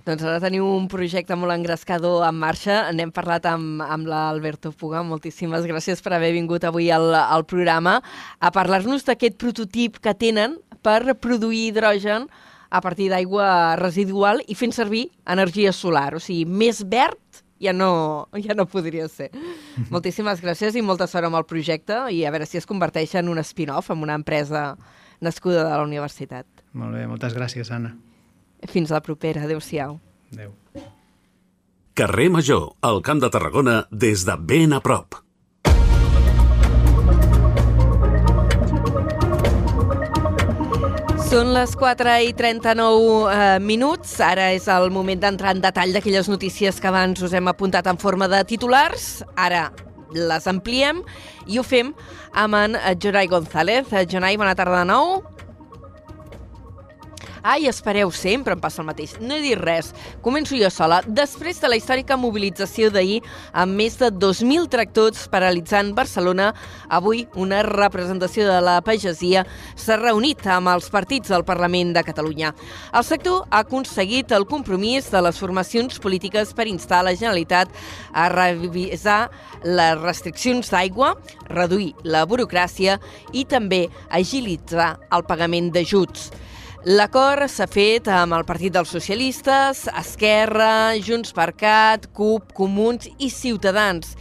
Doncs ara teniu un projecte molt engrescador en marxa. N'hem parlat amb, amb l'Alberto Puga. Moltíssimes gràcies per haver vingut avui al, al programa a parlar-nos d'aquest prototip que tenen per produir hidrogen a partir d'aigua residual i fent servir energia solar. O sigui, més verd ja no, ja no podria ser. Moltíssimes gràcies i molta sort amb el projecte i a veure si es converteix en un spin-off, en una empresa nascuda de la universitat. Molt bé, moltes gràcies, Anna. Fins la propera. Adéu-siau. Adéu. Carrer Major, al Camp de Tarragona, des de ben a prop. Són les 4 i 39 eh, minuts. Ara és el moment d'entrar en detall d'aquelles notícies que abans us hem apuntat en forma de titulars. Ara les ampliem i ho fem amb en Jonai González. Jonai, bona tarda de nou. Ai, espereu, sempre em passa el mateix. No he dit res. Començo jo sola. Després de la històrica mobilització d'ahir amb més de 2.000 tractors paralitzant Barcelona, avui una representació de la pagesia s'ha reunit amb els partits del Parlament de Catalunya. El sector ha aconseguit el compromís de les formacions polítiques per instar la Generalitat a revisar les restriccions d'aigua, reduir la burocràcia i també agilitzar el pagament d'ajuts. L'acord s'ha fet amb el Partit dels Socialistes, Esquerra, Junts per Cat, CUP, Comuns i Ciutadans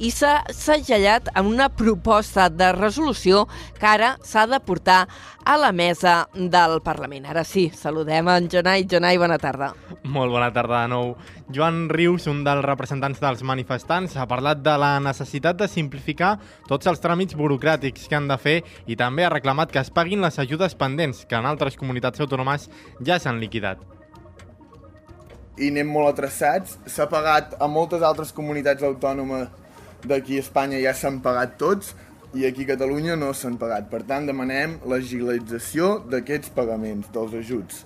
i s'ha segellat amb una proposta de resolució que ara s'ha de portar a la mesa del Parlament. Ara sí, saludem en Jonai. Jonai, bona tarda. Molt bona tarda de nou. Joan Rius, un dels representants dels manifestants, ha parlat de la necessitat de simplificar tots els tràmits burocràtics que han de fer i també ha reclamat que es paguin les ajudes pendents que en altres comunitats autònomes ja s'han liquidat i anem molt atrasats. S'ha pagat a moltes altres comunitats autònomes d'aquí a Espanya ja s'han pagat tots i aquí a Catalunya no s'han pagat. Per tant, demanem l'agilització d'aquests pagaments, dels ajuts.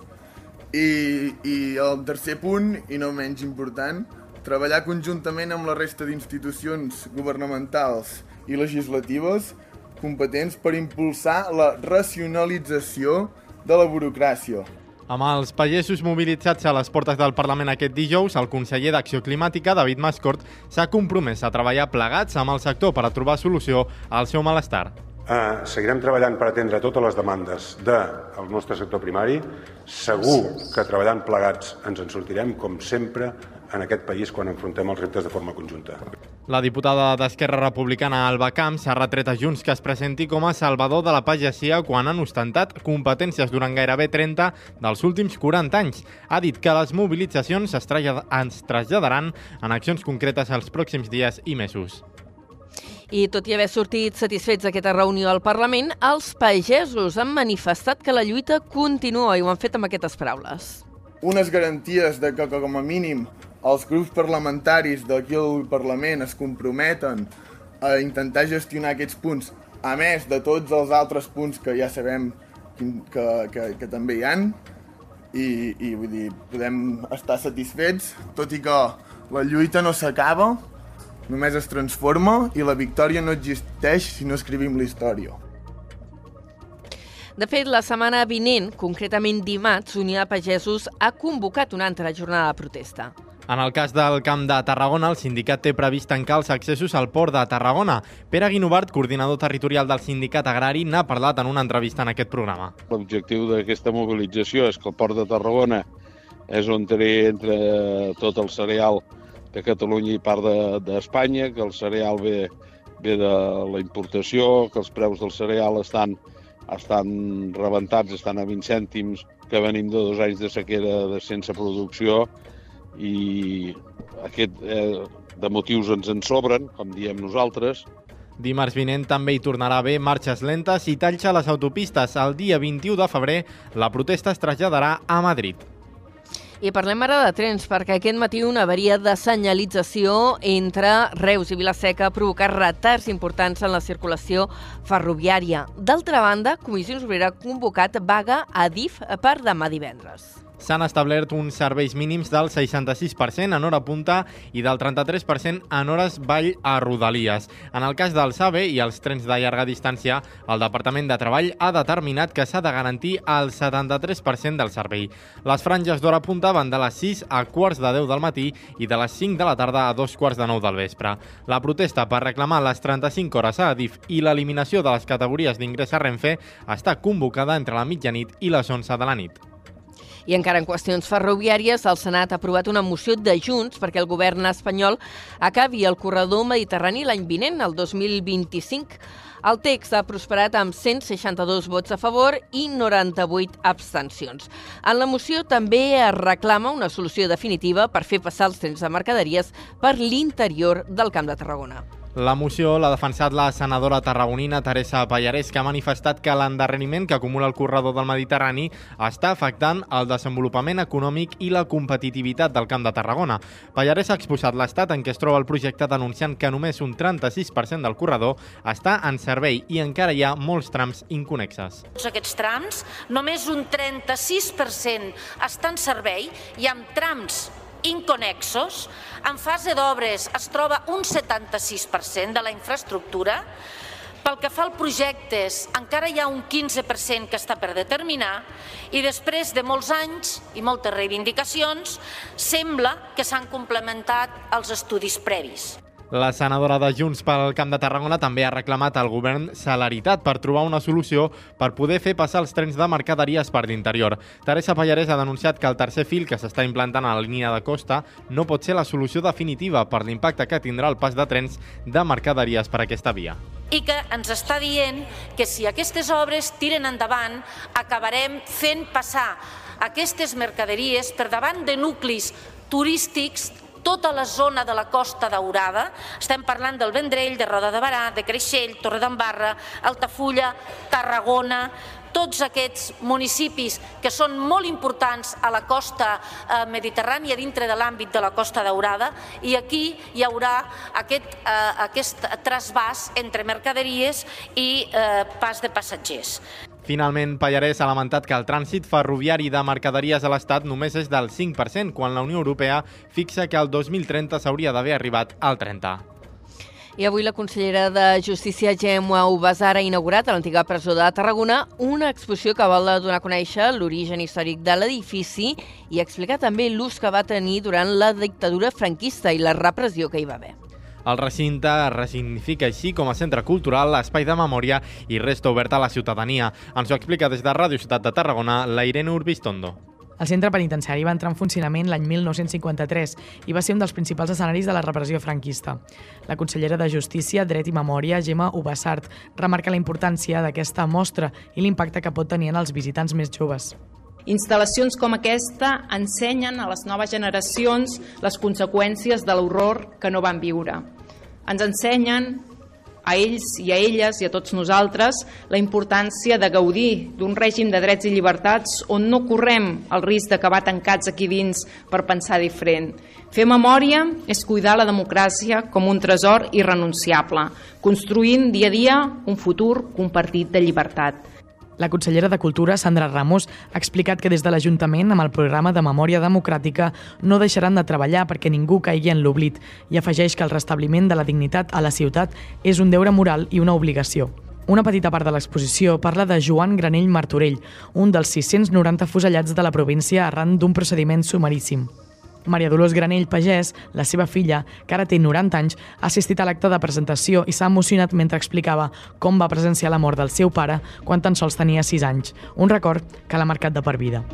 I, I el tercer punt, i no menys important, treballar conjuntament amb la resta d'institucions governamentals i legislatives competents per impulsar la racionalització de la burocràcia, amb els pagesos mobilitzats a les portes del Parlament aquest dijous, el conseller d'Acció Climàtica, David Mascort, s'ha compromès a treballar plegats amb el sector per a trobar solució al seu malestar. Uh, seguirem treballant per atendre totes les demandes del nostre sector primari. Segur que treballant plegats ens en sortirem, com sempre, en aquest país quan enfrontem els reptes de forma conjunta. La diputada d'Esquerra Republicana Alba Camps ha retret a Junts que es presenti com a salvador de la pagesia quan han ostentat competències durant gairebé 30 dels últims 40 anys. Ha dit que les mobilitzacions es traslladaran en accions concretes els pròxims dies i mesos. I tot i haver sortit satisfets d'aquesta reunió al Parlament, els pagesos han manifestat que la lluita continua i ho han fet amb aquestes paraules. Unes garanties de que, com a mínim, els grups parlamentaris d'aquí al Parlament es comprometen a intentar gestionar aquests punts, a més de tots els altres punts que ja sabem que, que, que també hi han, i, i vull dir, podem estar satisfets, tot i que la lluita no s'acaba, només es transforma i la victòria no existeix si no escrivim la història. De fet, la setmana vinent, concretament dimarts, Unió de Pagesos ha convocat una altra jornada de protesta. En el cas del Camp de Tarragona, el sindicat té previst tancar els accessos al port de Tarragona. Pere Guinovart, coordinador territorial del sindicat agrari, n'ha parlat en una entrevista en aquest programa. L'objectiu d'aquesta mobilització és que el port de Tarragona és on té entre tot el cereal de Catalunya i part d'Espanya, de, que el cereal ve, ve de la importació, que els preus del cereal estan, estan rebentats, estan a 20 cèntims, que venim de dos anys de sequera de sense producció i aquest eh, de motius ens en sobren, com diem nosaltres, Dimarts vinent també hi tornarà haver marxes lentes i talls a les autopistes. El dia 21 de febrer la protesta es traslladarà a Madrid. I parlem ara de trens, perquè aquest matí una avaria de senyalització entre Reus i Vilaseca ha provocat retards importants en la circulació ferroviària. D'altra banda, Comissions Obrera ha convocat vaga a DIF per demà divendres s'han establert uns serveis mínims del 66% en hora punta i del 33% en hores vall a Rodalies. En el cas del SABE i els trens de llarga distància, el Departament de Treball ha determinat que s'ha de garantir el 73% del servei. Les franges d'hora punta van de les 6 a quarts de 10 del matí i de les 5 de la tarda a dos quarts de 9 del vespre. La protesta per reclamar les 35 hores a Adif i l'eliminació de les categories d'ingrés a Renfe està convocada entre la mitjanit i les 11 de la nit. I encara en qüestions ferroviàries, el Senat ha aprovat una moció de Junts perquè el govern espanyol acabi el corredor mediterrani l'any vinent, el 2025. El text ha prosperat amb 162 vots a favor i 98 abstencions. En la moció també es reclama una solució definitiva per fer passar els trens de mercaderies per l'interior del Camp de Tarragona. La moció l'ha defensat la senadora tarragonina Teresa Pallarès, que ha manifestat que l'endarreriment que acumula el corredor del Mediterrani està afectant el desenvolupament econòmic i la competitivitat del Camp de Tarragona. Pallarès ha exposat l'estat en què es troba el projecte denunciant que només un 36% del corredor està en servei i encara hi ha molts trams inconexes. Tots aquests trams, només un 36% està en servei i amb trams inconexos. En fase d'obres es troba un 76% de la infraestructura. Pel que fa al projectes, encara hi ha un 15% que està per determinar i després de molts anys i moltes reivindicacions, sembla que s'han complementat els estudis previs. La senadora de Junts pel Camp de Tarragona també ha reclamat al govern celeritat per trobar una solució per poder fer passar els trens de mercaderies per l'interior. Teresa Pallarès ha denunciat que el tercer fil que s'està implantant a la línia de costa no pot ser la solució definitiva per l'impacte que tindrà el pas de trens de mercaderies per aquesta via i que ens està dient que si aquestes obres tiren endavant acabarem fent passar aquestes mercaderies per davant de nuclis turístics tota la zona de la Costa Daurada. Estem parlant del Vendrell, de Roda de Barà, de Creixell, Torredembarra, Altafulla, Tarragona, tots aquests municipis que són molt importants a la costa eh, mediterrània dintre de l'àmbit de la Costa Daurada i aquí hi haurà aquest, eh, aquest trasbàs entre mercaderies i eh, pas de passatgers. Finalment, Pallarès ha lamentat que el trànsit ferroviari de mercaderies a l'Estat només és del 5%, quan la Unió Europea fixa que el 2030 s'hauria d'haver arribat al 30%. I avui la consellera de Justícia, Gemma Ubasar, ha inaugurat a l'antiga presó de Tarragona una exposició que vol donar a conèixer l'origen històric de l'edifici i explicar també l'ús que va tenir durant la dictadura franquista i la repressió que hi va haver. El recinte es resignifica així com a centre cultural, espai de memòria i resta obert a la ciutadania. Ens ho explica des de Ràdio Ciutat de Tarragona la Irene Urbistondo. El centre penitenciari va entrar en funcionament l'any 1953 i va ser un dels principals escenaris de la repressió franquista. La consellera de Justícia, Dret i Memòria, Gemma Ubassart, remarca la importància d'aquesta mostra i l'impacte que pot tenir en els visitants més joves. Instal·lacions com aquesta ensenyen a les noves generacions les conseqüències de l'horror que no van viure. Ens ensenyen a ells i a elles i a tots nosaltres la importància de gaudir d'un règim de drets i llibertats on no correm el risc d'acabar tancats aquí dins per pensar diferent. Fer memòria és cuidar la democràcia com un tresor irrenunciable, construint dia a dia un futur compartit de llibertat. La consellera de Cultura, Sandra Ramos, ha explicat que des de l'Ajuntament, amb el programa de Memòria Democràtica, no deixaran de treballar perquè ningú caigui en l'oblit i afegeix que el restabliment de la dignitat a la ciutat és un deure moral i una obligació. Una petita part de l'exposició parla de Joan Granell Martorell, un dels 690 fusellats de la província arran d'un procediment sumaríssim. Maria Dolors Granell Pagès, la seva filla, que ara té 90 anys, ha assistit a l'acte de presentació i s'ha emocionat mentre explicava com va presenciar la mort del seu pare quan tan sols tenia 6 anys, un record que l'ha marcat de per vida.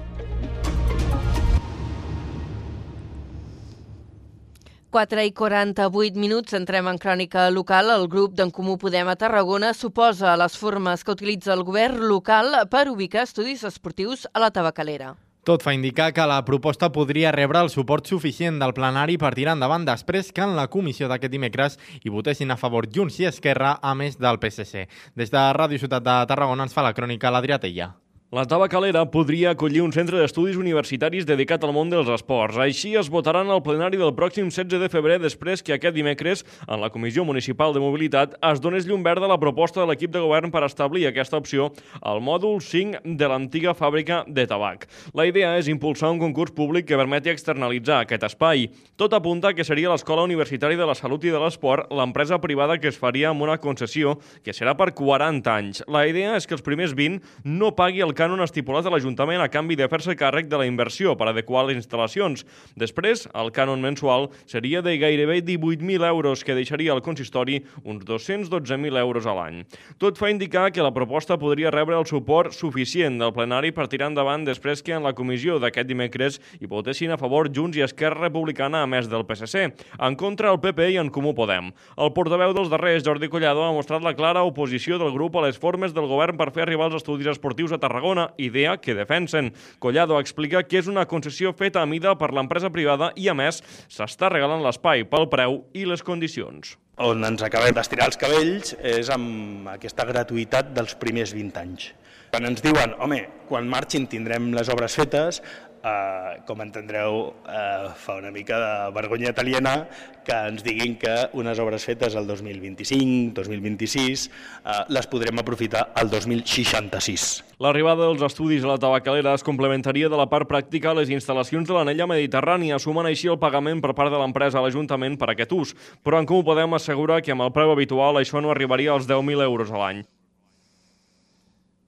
Quatre i 48 minuts, entrem en crònica local. El grup d'en Comú Podem a Tarragona suposa les formes que utilitza el govern local per ubicar estudis esportius a la tabacalera. Tot fa indicar que la proposta podria rebre el suport suficient del plenari per tirar endavant després que en la comissió d'aquest dimecres hi votessin a favor Junts i Esquerra, a més del PSC. Des de Ràdio Ciutat de Tarragona ens fa la crònica l'Adrià Tella. La Tabacalera podria acollir un centre d'estudis universitaris dedicat al món dels esports. Així es votaran al plenari del pròxim 16 de febrer després que aquest dimecres, en la Comissió Municipal de Mobilitat, es donés llum verda a la proposta de l'equip de govern per establir aquesta opció al mòdul 5 de l'antiga fàbrica de tabac. La idea és impulsar un concurs públic que permeti externalitzar aquest espai. Tot apunta que seria l'Escola Universitària de la Salut i de l'Esport l'empresa privada que es faria amb una concessió que serà per 40 anys. La idea és que els primers 20 no pagui el cànon estipulat a l'Ajuntament a canvi de fer-se càrrec de la inversió per adequar les instal·lacions. Després, el cànon mensual seria de gairebé 18.000 euros, que deixaria al consistori uns 212.000 euros a l'any. Tot fa indicar que la proposta podria rebre el suport suficient del plenari per tirar endavant després que en la comissió d'aquest dimecres hi votessin a favor Junts i Esquerra Republicana a més del PSC. En contra, el PP i en Comú Podem. El portaveu dels darrers, Jordi Collado, ha mostrat la clara oposició del grup a les formes del govern per fer arribar els estudis esportius a Tarragona Tarragona, idea que defensen. Collado explica que és una concessió feta a mida per l'empresa privada i, a més, s'està regalant l'espai pel preu i les condicions. On ens acabem d'estirar els cabells és amb aquesta gratuïtat dels primers 20 anys. Quan ens diuen, home, quan marxin tindrem les obres fetes, eh, com entendreu, eh, fa una mica de vergonya italiana que ens diguin que unes obres fetes el 2025, 2026, eh, les podrem aprofitar al 2066. L'arribada dels estudis a la tabacalera es complementaria de la part pràctica a les instal·lacions de l'anella mediterrània, sumant així el pagament per part de l'empresa a l'Ajuntament per aquest ús. Però en com ho podem assegurar que amb el preu habitual això no arribaria als 10.000 euros a l'any.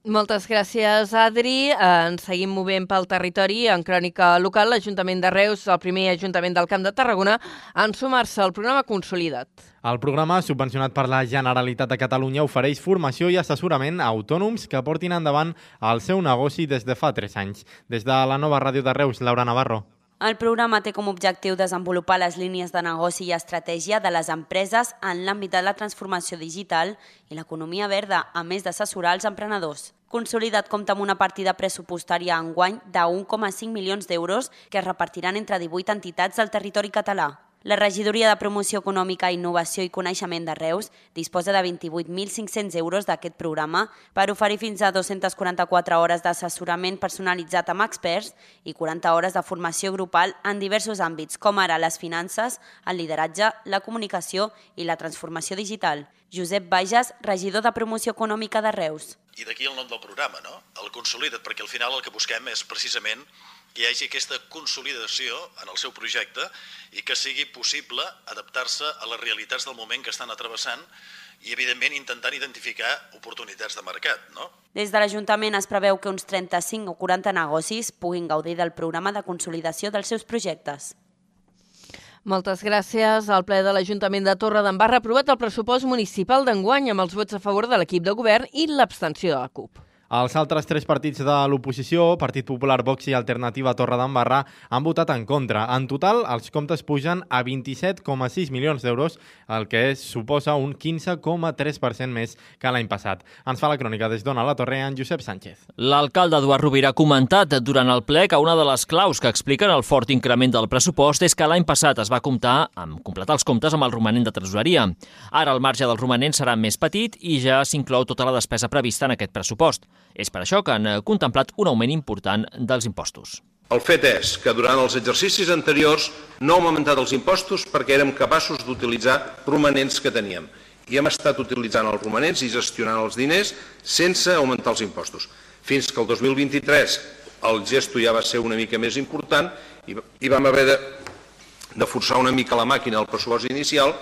Moltes gràcies, Adri. Ens seguim movent pel territori. En crònica local, l'Ajuntament de Reus, el primer Ajuntament del Camp de Tarragona, en sumar-se al programa Consolidat. El programa, subvencionat per la Generalitat de Catalunya, ofereix formació i assessorament a autònoms que portin endavant el seu negoci des de fa 3 anys. Des de la nova ràdio de Reus, Laura Navarro. El programa té com a objectiu desenvolupar les línies de negoci i estratègia de les empreses en l'àmbit de la transformació digital i l'economia verda, a més d'assessorar els emprenedors. Consolidat compta amb una partida pressupostària enguany de 1,5 milions d'euros que es repartiran entre 18 entitats del territori català. La Regidoria de Promoció Econòmica, Innovació i Coneixement de Reus disposa de 28.500 euros d'aquest programa per oferir fins a 244 hores d'assessorament personalitzat amb experts i 40 hores de formació grupal en diversos àmbits, com ara les finances, el lideratge, la comunicació i la transformació digital. Josep Bages, regidor de Promoció Econòmica de Reus. I d'aquí el nom del programa, no? El Consolida't, perquè al final el que busquem és precisament que hi hagi aquesta consolidació en el seu projecte i que sigui possible adaptar-se a les realitats del moment que estan atrevessant i, evidentment, intentant identificar oportunitats de mercat. No? Des de l'Ajuntament es preveu que uns 35 o 40 negocis puguin gaudir del programa de consolidació dels seus projectes. Moltes gràcies. El ple de l'Ajuntament de Torre d'en ha aprovat el pressupost municipal d'enguany amb els vots a favor de l'equip de govern i l'abstenció de la CUP. Els altres tres partits de l'oposició, Partit Popular, Vox i Alternativa Torre d'Embarra, han votat en contra. En total, els comptes pugen a 27,6 milions d'euros, el que suposa un 15,3% més que l'any passat. Ens fa la crònica des d'Ona la Torre en Josep Sánchez. L'alcalde Eduard Rovira ha comentat durant el ple que una de les claus que expliquen el fort increment del pressupost és que l'any passat es va comptar amb completar els comptes amb el romanent de tresoreria. Ara el marge del romanent serà més petit i ja s'inclou tota la despesa prevista en aquest pressupost. És per això que han eh, contemplat un augment important dels impostos. El fet és que durant els exercicis anteriors no hem augmentat els impostos perquè érem capaços d'utilitzar romanents que teníem i hem estat utilitzant els romanents i gestionant els diners sense augmentar els impostos. Fins que el 2023 el gesto ja va ser una mica més important i, i vam haver de, de forçar una mica la màquina al pressupost inicial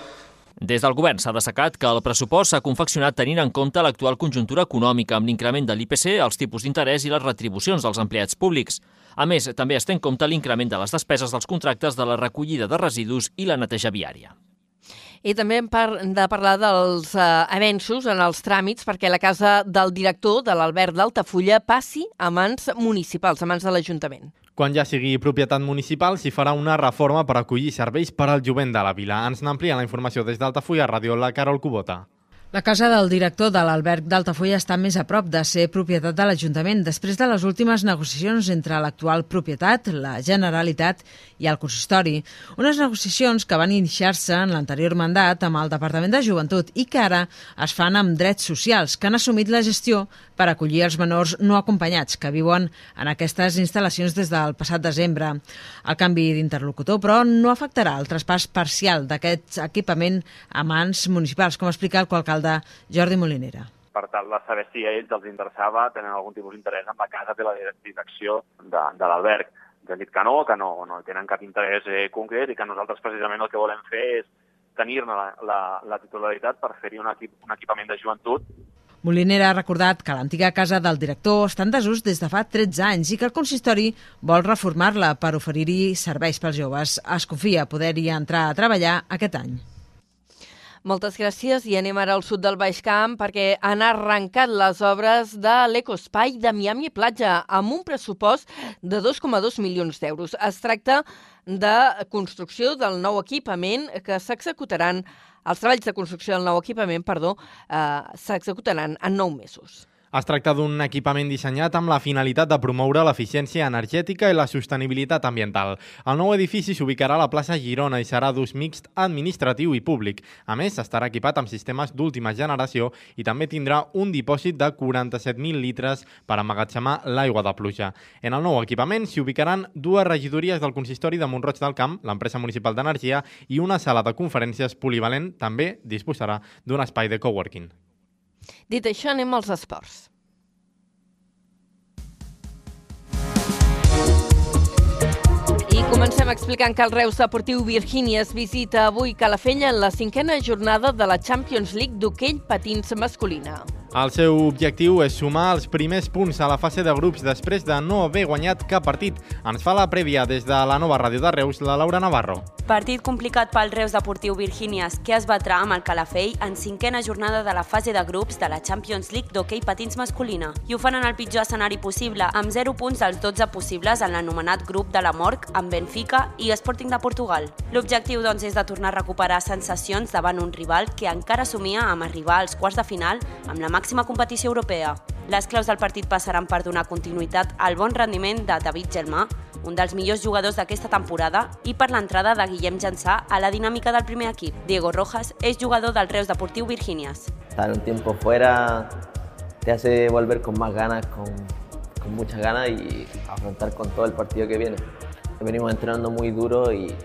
des del govern s'ha destacat que el pressupost s'ha confeccionat tenint en compte l'actual conjuntura econòmica amb l'increment de l'IPC, els tipus d'interès i les retribucions dels empleats públics. A més, també es té en compte l'increment de les despeses dels contractes de la recollida de residus i la neteja viària. I també hem par de parlar dels eh, avenços en els tràmits perquè la casa del director de l'Albert d'Altafulla passi a mans municipals, a mans de l'Ajuntament. Quan ja sigui propietat municipal, s'hi farà una reforma per acollir serveis per al jovent de la vila. Ens n'amplia la informació des d'Altafulla Ràdio, la Carol Cubota. La casa del director de l'Alberg d'Altafulla està més a prop de ser propietat de l'Ajuntament després de les últimes negociacions entre l'actual propietat, la Generalitat i el consistori. Unes negociacions que van iniciar-se en l'anterior mandat amb el Departament de Joventut i que ara es fan amb drets socials, que han assumit la gestió per acollir els menors no acompanyats que viuen en aquestes instal·lacions des del passat desembre. El canvi d'interlocutor, però, no afectarà el traspàs parcial d'aquest equipament a mans municipals, com explica el qualcal de Jordi Molinera per tal de saber si a ells els interessava, tenen algun tipus d'interès en la casa de la direcció de, de l'alberg. Ens han dit que no, que no, no tenen cap interès eh, concret i que nosaltres precisament el que volem fer és tenir-ne la, la, la titularitat per fer-hi un, equip, un equipament de joventut Molinera ha recordat que l'antiga casa del director està en desús des de fa 13 anys i que el consistori vol reformar-la per oferir-hi serveis pels joves. Es confia poder-hi entrar a treballar aquest any. Moltes gràcies i anem ara al sud del Baix Camp perquè han arrencat les obres de l'Ecospai de Miami Platja amb un pressupost de 2,2 milions d'euros. Es tracta de construcció del nou equipament que s'executaran els treballs de construcció del nou equipament, perdó, eh, s'executaran en nou mesos. Es tracta d'un equipament dissenyat amb la finalitat de promoure l'eficiència energètica i la sostenibilitat ambiental. El nou edifici s'ubicarà a la plaça Girona i serà d'ús mixt administratiu i públic. A més, estarà equipat amb sistemes d'última generació i també tindrà un dipòsit de 47.000 litres per emmagatzemar l'aigua de pluja. En el nou equipament s'hi ubicaran dues regidories del consistori de Montroig del Camp, l'empresa municipal d'energia i una sala de conferències polivalent també disposarà d'un espai de coworking. Dit això, anem als esports. I comencem explicant que el Reus Deportiu Virgínies visita avui Calafell en la cinquena jornada de la Champions League d'hoquei patins masculina. El seu objectiu és sumar els primers punts a la fase de grups després de no haver guanyat cap partit. Ens fa la prèvia des de la nova ràdio de Reus, la Laura Navarro. Partit complicat pel Reus Deportiu Virgínies, que es batrà amb el Calafell en cinquena jornada de la fase de grups de la Champions League d'hoquei patins masculina. I ho fan en el pitjor escenari possible, amb 0 punts als 12 possibles en l'anomenat grup de la Morc, amb Benfica i Sporting de Portugal. L'objectiu, doncs, és de tornar a recuperar sensacions davant un rival que encara somia amb arribar als quarts de final amb la màxima competició europea. Les claus del partit passaran per donar continuïtat al bon rendiment de David Gelmà, un dels millors jugadors d'aquesta temporada, i per l'entrada de Guillem Jansà a la dinàmica del primer equip. Diego Rojas és jugador del Reus Deportiu Virginias. Estar un tiempo fuera te hace volver con más ganas, con, con muchas ganas y afrontar con todo el partido que viene. Venimos entrenando muy duro y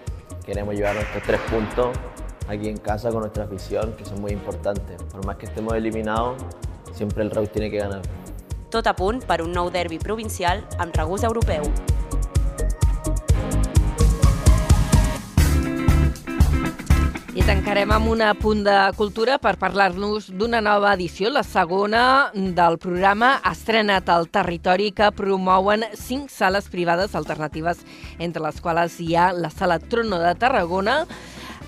queremos llevar nuestros tres puntos aquí en casa con nuestra afición, que son muy importantes. Por más que estemos eliminados, siempre el Reus tiene que ganar. Tot a punt per un nou derbi provincial amb regús europeu. I tancarem amb un punt de cultura per parlar-nos d'una nova edició, la segona del programa estrenat al territori que promouen cinc sales privades alternatives, entre les quals hi ha la Sala Trono de Tarragona,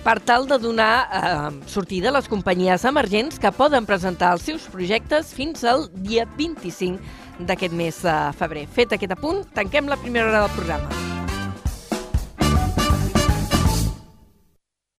per tal de donar eh, sortida a les companyies emergents que poden presentar els seus projectes fins al dia 25 d'aquest mes de febrer. Fet aquest apunt, tanquem la primera hora del programa.